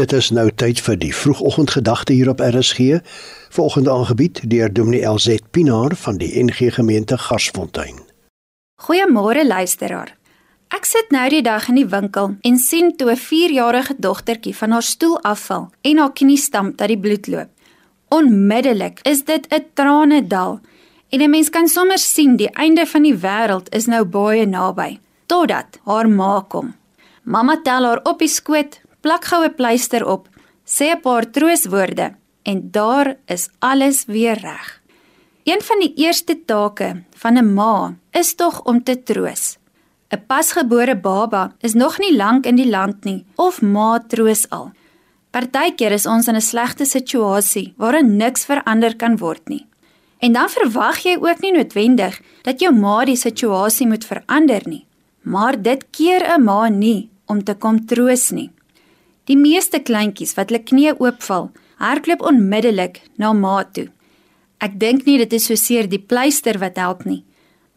Dit is nou tyd vir die vroegoggendgedagte hier op RSG. Volgende aangebied deur Dominee LZ Pinaar van die NG Gemeente Garsfontein. Goeiemôre luisteraar. Ek sit nou die dag in die winkel en sien toe 'n 4-jarige dogtertjie van haar stoel afval en haar knie stamp dat die bloed loop. Onmiddellik is dit 'n tranedal en 'n mens kan sommer sien die einde van die wêreld is nou baie naby totdat haar ma kom. Mamma tel haar op die skoot, plak gou 'n pleister op, sê 'n paar trooswoorde en daar is alles weer reg. Een van die eerste take van 'n ma is tog om te troos. 'n Pasgebore baba is nog nie lank in die land nie of ma troos al. Partykeer is ons in 'n slegte situasie waarin niks verander kan word nie. En dan verwag jy ook nie noodwendig dat jou ma die situasie moet verander nie. Maar dit keer 'n ma nie om te kom troos nie. Die meeste kleintjies wat hulle knieë oopval, hardloop onmiddellik na ma toe. Ek dink nie dit is so seer die pleister wat help nie,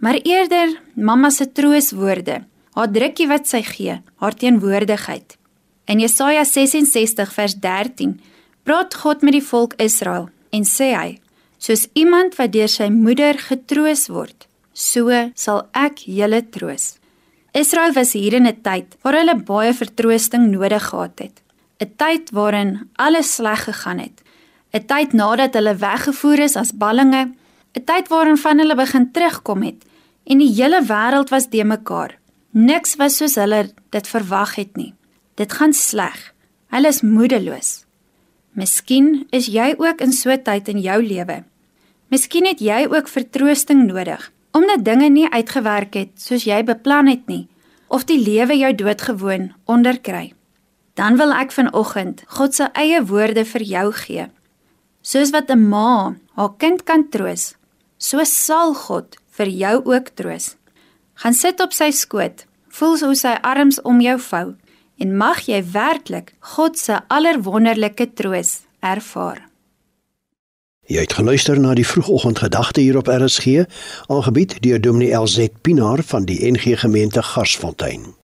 maar eerder mamma se trooswoorde, haar drukkie wat sy gee, haar teenwoordigheid. In Jesaja 66 vers 13 praat God met die volk Israel en sê hy: Soos iemand wat deur sy moeder getroos word, so sal ek julle troos. Israel was hier in 'n tyd waar hulle baie vertroosting nodig gehad het. 'n tyd waarin alles sleg gegaan het. 'n Tyd nadat hulle weggevoer is as ballinge, 'n tyd waarin van hulle begin terugkom het en die hele wêreld was de mekaar. Niks was soos hulle dit verwag het nie. Dit gaan sleg. Hulle is moedeloos. Miskien is jy ook in so 'n tyd in jou lewe. Miskien het jy ook vertroosting nodig omdat dinge nie uitgewerk het soos jy beplan het nie of die lewe jou doodgewoon onderkry dan wil ek vanoggend God se eie woorde vir jou gee. Soos wat 'n ma haar kind kan troos, so sal God vir jou ook troos. Gaan sit op sy skoot, voel hoe sy arms om jou vou en mag jy werklik God se allerwonderlike troos ervaar. Jy het geluister na die vroegoggendgedagte hier op RSG, aangebied deur Dominee LZ Pinaar van die NG Gemeente Garsfontein.